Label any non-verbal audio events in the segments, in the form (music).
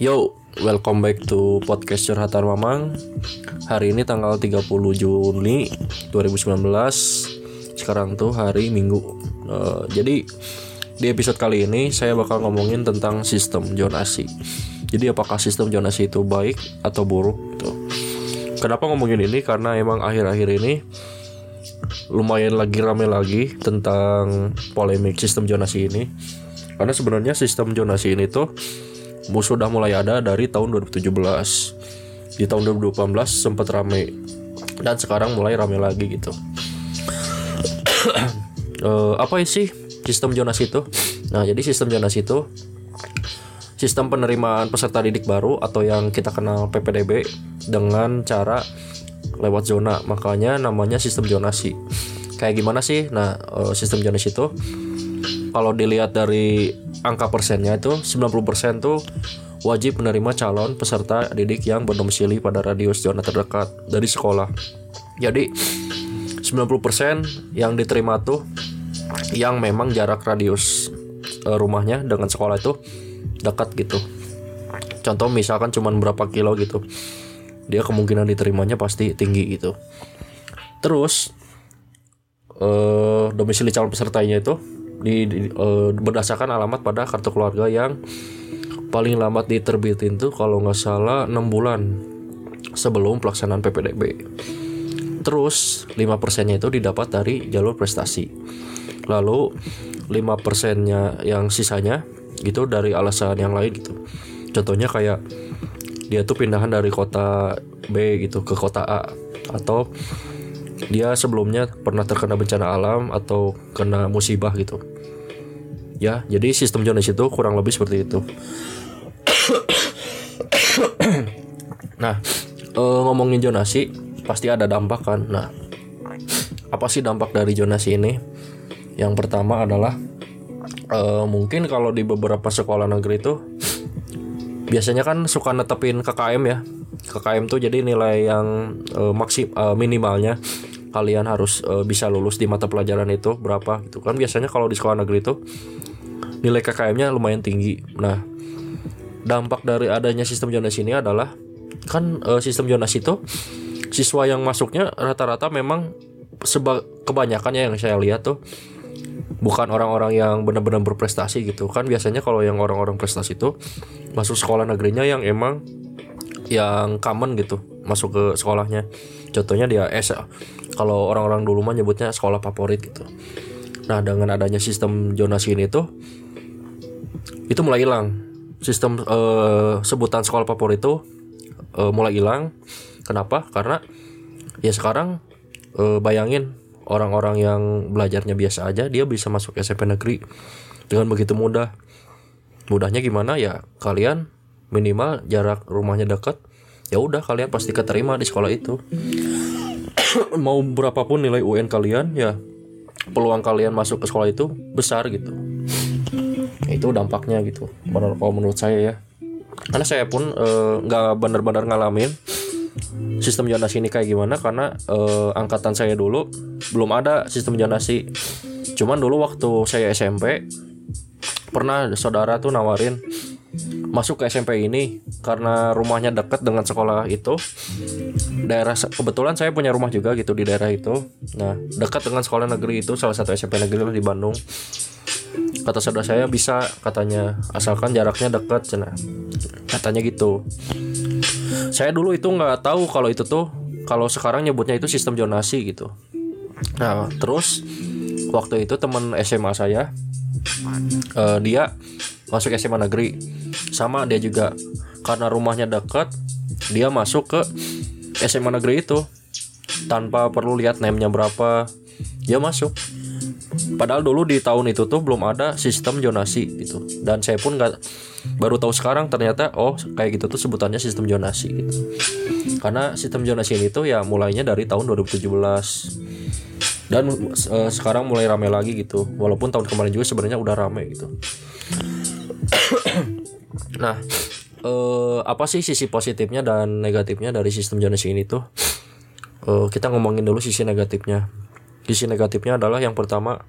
Yo, welcome back to podcast Curhatan Mamang. Hari ini tanggal 30 Juni 2019 Sekarang tuh hari Minggu. Eh, Jadi di episode kali ini saya bakal ngomongin tentang sistem zonasi. Jadi apakah sistem zonasi itu baik atau buruk gitu. Kenapa ngomongin ini? Karena emang akhir-akhir ini lumayan lagi rame lagi tentang polemik sistem zonasi ini. Karena sebenarnya sistem zonasi ini tuh sudah mulai ada dari tahun 2017 di tahun 2018 sempat rame. Dan sekarang mulai rame lagi gitu. (clears throat) Eh, apa sih sistem zonasi itu? Nah jadi sistem zonasi itu sistem penerimaan peserta didik baru atau yang kita kenal PPDB dengan cara lewat zona. Makanya namanya sistem zonasi kayak gimana sih? Nah eh, sistem zonasi itu kalau dilihat dari angka persennya itu 90% tuh wajib menerima calon peserta didik yang berdomisili pada radius zona terdekat dari sekolah. Jadi 90% yang diterima tuh yang memang jarak radius eh, rumahnya dengan sekolah itu dekat gitu. Contoh misalkan cuman berapa kilo gitu dia kemungkinan diterimanya pasti tinggi gitu. Terus eh domisili calon pesertanya itu di, di- eh, berdasarkan alamat pada kartu keluarga yang paling lambat diterbitin tuh kalau nggak salah 6 bulan sebelum pelaksanaan PPDB terus 5 persennya itu didapat dari jalur prestasi. Lalu 5 persennya yang sisanya gitu dari alasan yang lain gitu. Contohnya kayak dia tuh pindahan dari kota B gitu ke kota A. Atau dia sebelumnya pernah terkena bencana alam atau kena musibah gitu ya jadi sistem zonasi itu kurang lebih seperti itu. Nah eh, ngomongin zonasi pasti ada dampak kan. Nah apa sih dampak dari zonasi ini? Yang pertama adalah eh, mungkin kalau di beberapa sekolah negeri itu biasanya kan suka netepin KKM ya. KKM tuh jadi nilai yang eh, maksim eh, minimalnya kalian harus eh, bisa lulus di mata pelajaran itu berapa gitu. Kan biasanya kalau di sekolah negeri itu nilai KKM-nya lumayan tinggi. Nah dampak dari adanya sistem zonasi ini adalah kan eh, sistem zonasi itu siswa yang masuknya rata-rata memang seba kebanyakan ya yang saya lihat tuh bukan orang-orang yang benar-benar berprestasi gitu. Kan biasanya kalau yang orang-orang prestasi itu masuk sekolah negerinya yang emang yang common gitu masuk ke sekolahnya. Contohnya dia S kalau orang-orang dulu mah nyebutnya sekolah favorit gitu. Nah dengan adanya sistem zonasi ini tuh itu mulai hilang. Sistem eh, sebutan sekolah favorit itu eh, mulai hilang. Kenapa? Karena ya sekarang eh, bayangin orang-orang yang belajarnya biasa aja dia bisa masuk SMP negeri dengan begitu mudah. Mudahnya gimana? Ya kalian minimal jarak rumahnya dekat ya udah kalian pasti keterima di sekolah itu. Mau berapapun nilai UN kalian ya peluang kalian masuk ke sekolah itu besar gitu itu dampaknya gitu. Menurut kalau menurut saya ya. Karena saya pun eh, nggak benar-benar ngalamin sistem zonasi ini kayak gimana karena eh, angkatan saya dulu belum ada sistem zonasi. Cuman dulu waktu saya SMP pernah saudara tuh nawarin masuk ke SMP ini karena rumahnya dekat dengan sekolah itu. Daerah kebetulan saya punya rumah juga gitu di daerah itu. Nah dekat dengan sekolah negeri itu salah satu SMP negeri di Bandung kata saudara saya bisa katanya. Asalkan jaraknya dekat cina. Katanya gitu. Saya dulu itu nggak tahu kalau itu tuh kalau sekarang nyebutnya itu sistem zonasi gitu. Nah terus waktu itu teman SMA saya eh, dia masuk SMA negeri. Sama dia juga. Karena rumahnya dekat dia masuk ke SMA negeri itu. Tanpa perlu lihat name-nya berapa dia masuk padahal dulu di tahun itu tuh belum ada sistem zonasi gitu. Dan saya pun nggak baru tahu sekarang ternyata oh kayak gitu tuh sebutannya sistem zonasi gitu. Karena sistem zonasi ini tuh ya mulainya dari tahun 2017 dan eh, sekarang mulai rame lagi gitu. Walaupun tahun kemarin juga sebenarnya udah rame gitu. (coughs) Nah eh, apa sih sisi positifnya dan negatifnya dari sistem zonasi ini tuh? Eh, kita ngomongin dulu sisi negatifnya sisi negatifnya adalah yang pertama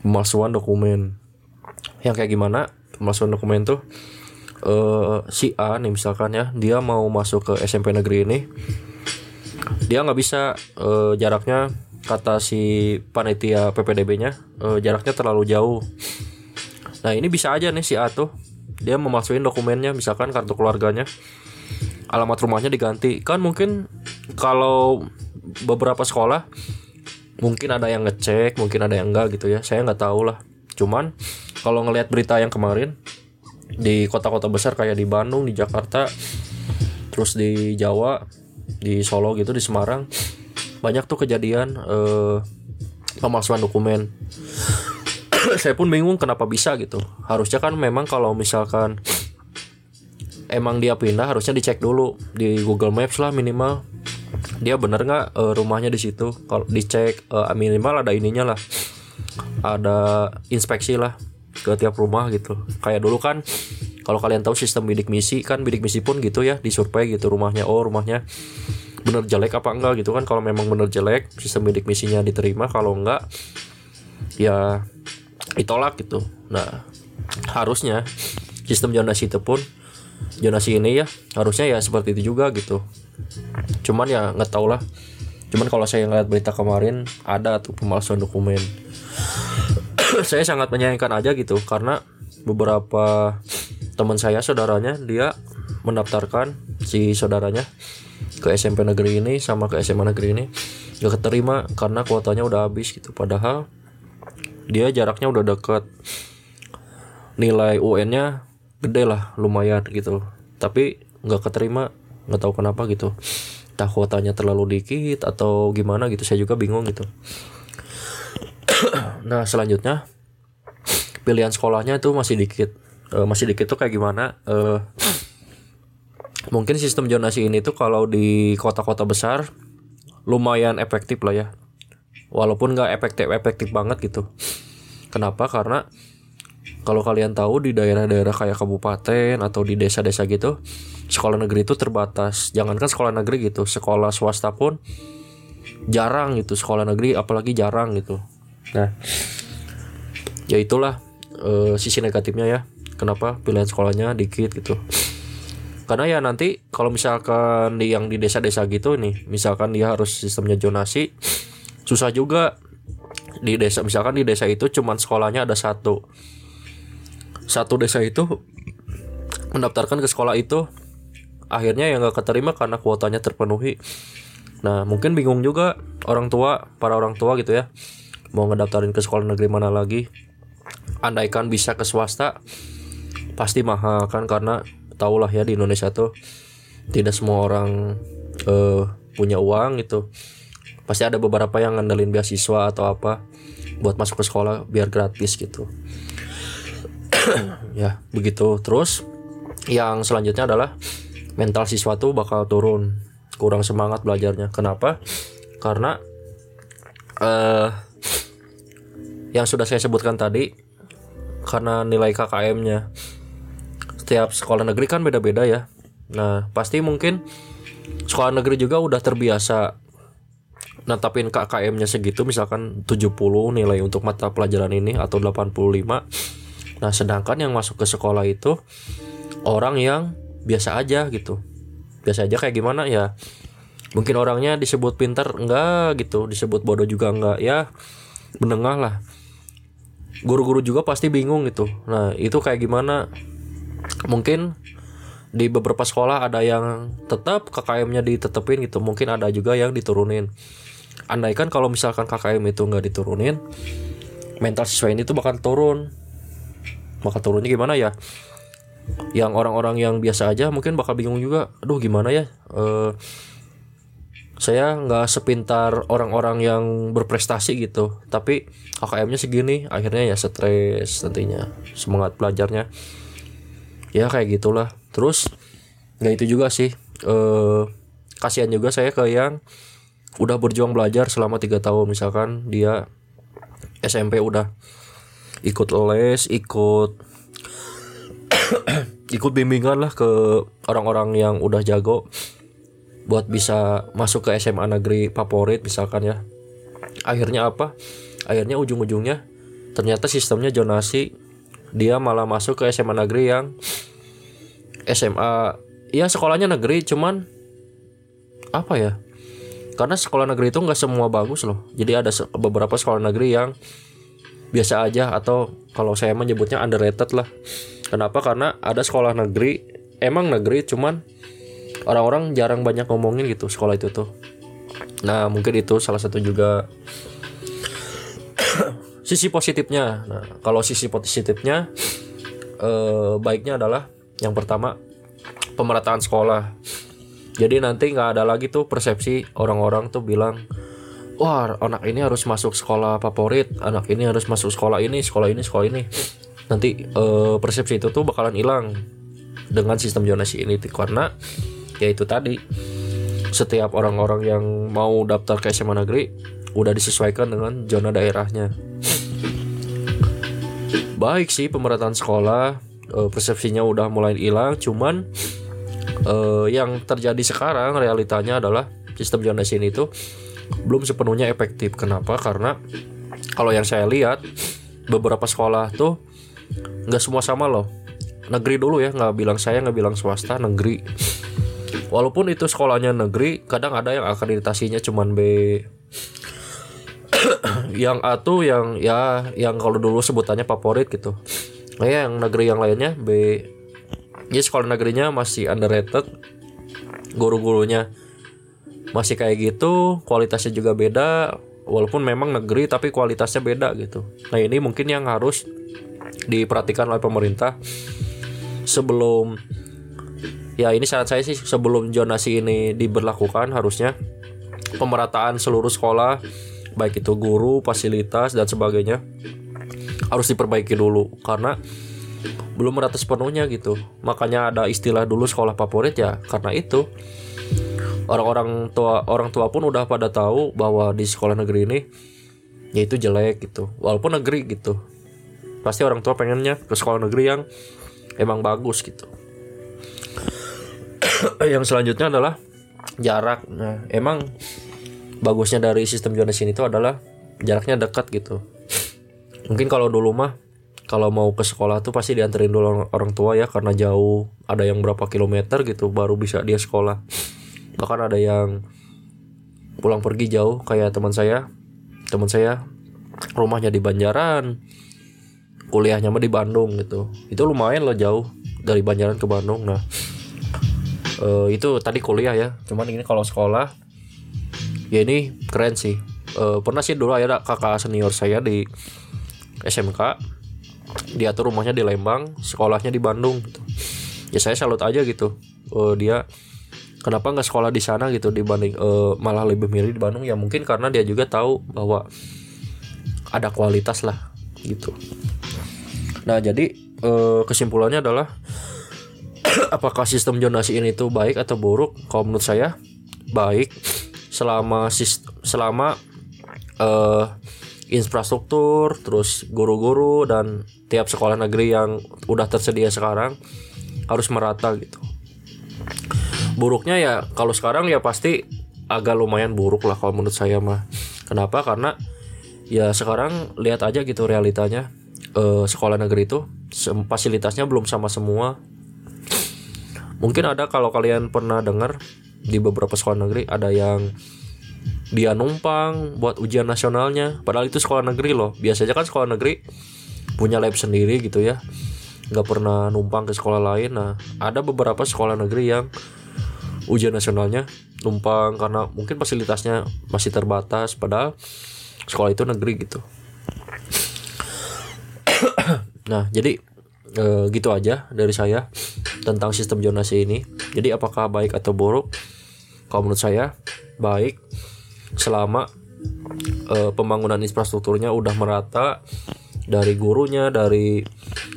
pemalsuan dokumen. Yang kayak gimana? Pemalsuan dokumen tuh uh, si A nih misalkan ya dia mau masuk ke SMP negeri ini dia nggak bisa uh, jaraknya kata si panitia PPDB-nya uh, jaraknya terlalu jauh. Nah ini bisa aja nih si A tuh dia memasukin dokumennya misalkan kartu keluarganya alamat rumahnya diganti. Kan mungkin kalau beberapa sekolah mungkin ada yang ngecek mungkin ada yang enggak gitu ya. Saya nggak tahu lah cuman kalau ngelihat berita yang kemarin di kota-kota besar kayak di Bandung di Jakarta terus di Jawa di Solo gitu di Semarang banyak tuh kejadian eh, pemalsuan dokumen. (clears throat) Saya pun bingung kenapa bisa gitu. Harusnya kan memang kalau misalkan emang dia pindah harusnya dicek dulu di Google Maps lah minimal dia bener nggak uh, rumahnya di situ? Kalau dicek uh, minimal ada ininya lah. Ada inspeksi lah ke tiap rumah gitu. Kayak dulu kan kalau kalian tahu sistem bidik misi kan bidik misi pun gitu ya disurvei gitu rumahnya. Oh rumahnya bener jelek apa enggak gitu kan. Kalau memang bener jelek sistem bidik misinya diterima. Kalau enggak ya ditolak gitu. Nah harusnya sistem jonasi itu pun jonasi ini ya harusnya ya seperti itu juga gitu. Cuman ya nggak tau lah. Cuman kalau saya ngeliat berita kemarin ada tuh pemalsuan dokumen. (clears throat) Saya sangat menyayangkan aja gitu karena beberapa teman saya saudaranya dia mendaftarkan si saudaranya ke SMP negeri ini sama ke SMA negeri ini. Gak keterima karena kuotanya udah habis gitu. Padahal dia jaraknya udah deket. Nilai UN-nya gede lah lumayan gitu. Tapi nggak keterima nggak tahu kenapa gitu. Entah kuotanya terlalu dikit atau gimana gitu saya juga bingung gitu. (clears throat) Nah selanjutnya pilihan sekolahnya itu masih dikit. E, masih dikit tuh kayak gimana? E, mungkin sistem zonasi ini tuh kalau di kota-kota besar lumayan efektif lah ya. Walaupun nggak efektif efektif banget gitu. Kenapa? Karena kalau kalian tahu di daerah-daerah kayak kabupaten atau di desa-desa gitu sekolah negeri itu terbatas. Jangankan sekolah negeri gitu sekolah swasta pun jarang gitu sekolah negeri apalagi jarang gitu. Nah ya itulah e, sisi negatifnya ya. Kenapa pilihan sekolahnya dikit gitu. Karena ya nanti kalau misalkan di yang di desa-desa gitu nih misalkan dia harus sistemnya jonasi susah juga. Di desa misalkan di desa itu cuman sekolahnya ada satu satu desa itu mendaftarkan ke sekolah itu. Akhirnya yang gak keterima karena kuotanya terpenuhi. Nah mungkin bingung juga orang tua para orang tua gitu ya mau ngedaftarin ke sekolah negeri mana lagi. Andaikan bisa ke swasta pasti mahal kan karena tau lah ya di Indonesia tuh tidak semua orang uh, punya uang gitu. Pasti ada beberapa yang ngandelin beasiswa atau apa buat masuk ke sekolah biar gratis gitu ya begitu. Terus yang selanjutnya adalah mental siswa tuh bakal turun. Kurang semangat belajarnya. Kenapa? Karena uh, yang sudah saya sebutkan tadi karena nilai KKM-nya setiap sekolah negeri kan beda-beda ya. Nah pasti mungkin sekolah negeri juga udah terbiasa netapin KKM-nya segitu. Misalkan 70 nilai untuk mata pelajaran ini atau 85 nah sedangkan yang masuk ke sekolah itu orang yang biasa aja gitu. Biasa aja kayak gimana ya? Mungkin orangnya disebut pintar enggak gitu disebut bodoh juga enggak. Ya menengah lah. Guru-guru juga pasti bingung gitu. Nah itu kayak gimana? Mungkin di beberapa sekolah ada yang tetap KKM-nya ditetepin gitu. Mungkin ada juga yang diturunin. Andaikan kalau misalkan KKM itu nggak diturunin mental siswa ini tuh bakal turun bakal turunnya gimana ya? Yang orang-orang yang biasa aja mungkin bakal bingung juga aduh gimana ya? Uh, saya nggak sepintar orang-orang yang berprestasi gitu tapi KKM-nya segini akhirnya ya stres nantinya semangat belajarnya. Ya kayak gitulah. Terus nggak itu juga sih. Uh, kasihan juga saya ke yang udah berjuang belajar selama tiga tahun misalkan dia SMP udah ikut les ikut (coughs) ikut bimbingan lah ke orang-orang yang udah jago buat bisa masuk ke SMA negeri favorit misalkan ya. Akhirnya apa? Akhirnya ujung-ujungnya ternyata sistemnya jonasi dia malah masuk ke SMA negeri yang SMA ya sekolahnya negeri cuman apa ya? Karena sekolah negeri itu nggak semua bagus loh. Jadi ada beberapa sekolah negeri yang biasa aja atau kalau saya menyebutnya underrated lah. Kenapa? Karena ada sekolah negeri emang negeri cuman orang-orang jarang banyak ngomongin gitu sekolah itu tuh. Nah mungkin itu salah satu juga (coughs) sisi positifnya. Nah kalau sisi positifnya eh, baiknya adalah yang pertama pemerataan sekolah. Jadi nanti nggak ada lagi tuh persepsi orang-orang tuh bilang wah anak ini harus masuk sekolah favorit anak ini harus masuk sekolah ini sekolah ini sekolah ini. Nanti uh, persepsi itu tuh bakalan hilang dengan sistem zonasi ini karena ya itu tadi setiap orang-orang yang mau daftar ke SMA negeri udah disesuaikan dengan zona daerahnya. Baik sih pemerataan sekolah uh, persepsinya udah mulai hilang cuman uh, yang terjadi sekarang realitanya adalah sistem zonasi ini itu belum sepenuhnya efektif. Kenapa? Karena kalau yang saya lihat beberapa sekolah tuh nggak semua sama loh. Negeri dulu ya, nggak bilang saya nggak bilang swasta, negeri. Walaupun itu sekolahnya negeri, kadang ada yang akreditasinya cuman B. (coughs) yang A tuh yang ya yang kalau dulu sebutannya favorit gitu. Nah, yang negeri yang lainnya B ya sekolah negerinya masih underrated guru-gurunya masih kayak gitu kualitasnya juga beda walaupun memang negeri tapi kualitasnya beda gitu. Nah ini mungkin yang harus diperhatikan oleh pemerintah. Sebelum ya ini saran saya sih sebelum zonasi ini diberlakukan harusnya pemerataan seluruh sekolah baik itu guru fasilitas dan sebagainya harus diperbaiki dulu. Karena belum merata sepenuhnya gitu. Makanya ada istilah dulu sekolah favorit ya karena itu orang-orang tua orang tua pun udah pada tahu bahwa di sekolah negeri ini ya itu jelek gitu. Walaupun negeri gitu. Pasti orang tua pengennya ke sekolah negeri yang emang bagus gitu. (clears throat) Yang selanjutnya adalah jarak. Nah emang bagusnya dari sistem zonasi ini itu adalah jaraknya dekat gitu. Mungkin kalau dulu mah kalau mau ke sekolah tuh pasti dianterin dulu orang, orang tua ya karena jauh. Ada yang berapa kilometer gitu baru bisa dia sekolah (clears throat) bahkan ada yang pulang pergi jauh kayak teman saya. Teman saya rumahnya di Banjaran kuliahnya mah di Bandung gitu. Itu lumayan loh jauh dari Banjaran ke Bandung. Nah uh, itu tadi kuliah ya. Cuman ini kalau sekolah ya ini keren sih. Uh, pernah sih dulu ada kakak senior saya di SMK dia tuh rumahnya di Lembang sekolahnya di Bandung gitu. Ya saya salut aja gitu. Uh, dia kenapa nggak sekolah di sana gitu dibanding uh, malah lebih milih di Bandung? Ya mungkin karena dia juga tahu bahwa ada kualitas lah gitu. Nah jadi uh, kesimpulannya adalah (clears throat) apakah sistem zonasi ini tuh baik atau buruk? Kalau menurut saya baik. Selama selama uh, infrastruktur terus guru-guru dan tiap sekolah negeri yang udah tersedia sekarang harus merata gitu buruknya ya kalau sekarang ya pasti agak lumayan buruk lah kalau menurut saya mah. Kenapa? Karena ya sekarang lihat aja gitu realitanya. E, sekolah negeri itu fasilitasnya belum sama semua. Mungkin ada kalau kalian pernah dengar di beberapa sekolah negeri ada yang dia numpang buat ujian nasionalnya. Padahal itu sekolah negeri loh. Biasanya kan sekolah negeri punya lab sendiri gitu ya. Nggak pernah numpang ke sekolah lain. Nah ada beberapa sekolah negeri yang ujian nasionalnya numpang karena mungkin fasilitasnya masih terbatas padahal sekolah itu negeri gitu. (coughs) Nah jadi e, gitu aja dari saya tentang sistem zonasi ini. Jadi apakah baik atau buruk? Kalau menurut saya baik. Selama e, pembangunan infrastrukturnya udah merata dari gurunya dari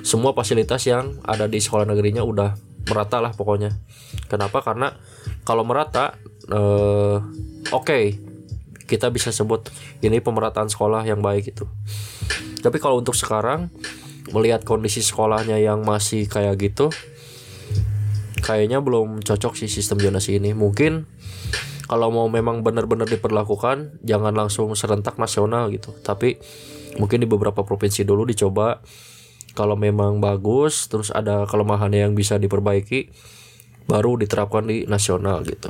semua fasilitas yang ada di sekolah negerinya udah merata lah pokoknya. Kenapa? Karena kalau merata eh, oke okay, kita bisa sebut ini pemerataan sekolah yang baik itu. Tapi kalau untuk sekarang melihat kondisi sekolahnya yang masih kayak gitu kayaknya belum cocok sih sistem zonasi ini. Mungkin kalau mau memang benar-benar diperlakukan jangan langsung serentak nasional gitu. Tapi mungkin di beberapa provinsi dulu dicoba kalau memang bagus terus ada kelemahan yang bisa diperbaiki baru diterapkan di nasional gitu.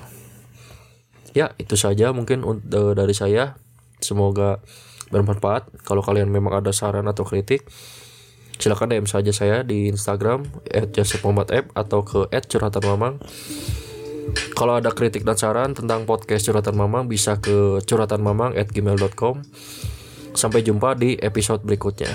Ya itu saja mungkin uh, dari saya. Semoga bermanfaat. Kalau kalian memang ada saran atau kritik silakan DM saja saya di Instagram @joseph_muhammad atau ke @curhatanmamang kalau ada kritik dan saran tentang podcast curhatan mamang bisa ke curhatanmamang@gmail.com sampai jumpa di episode berikutnya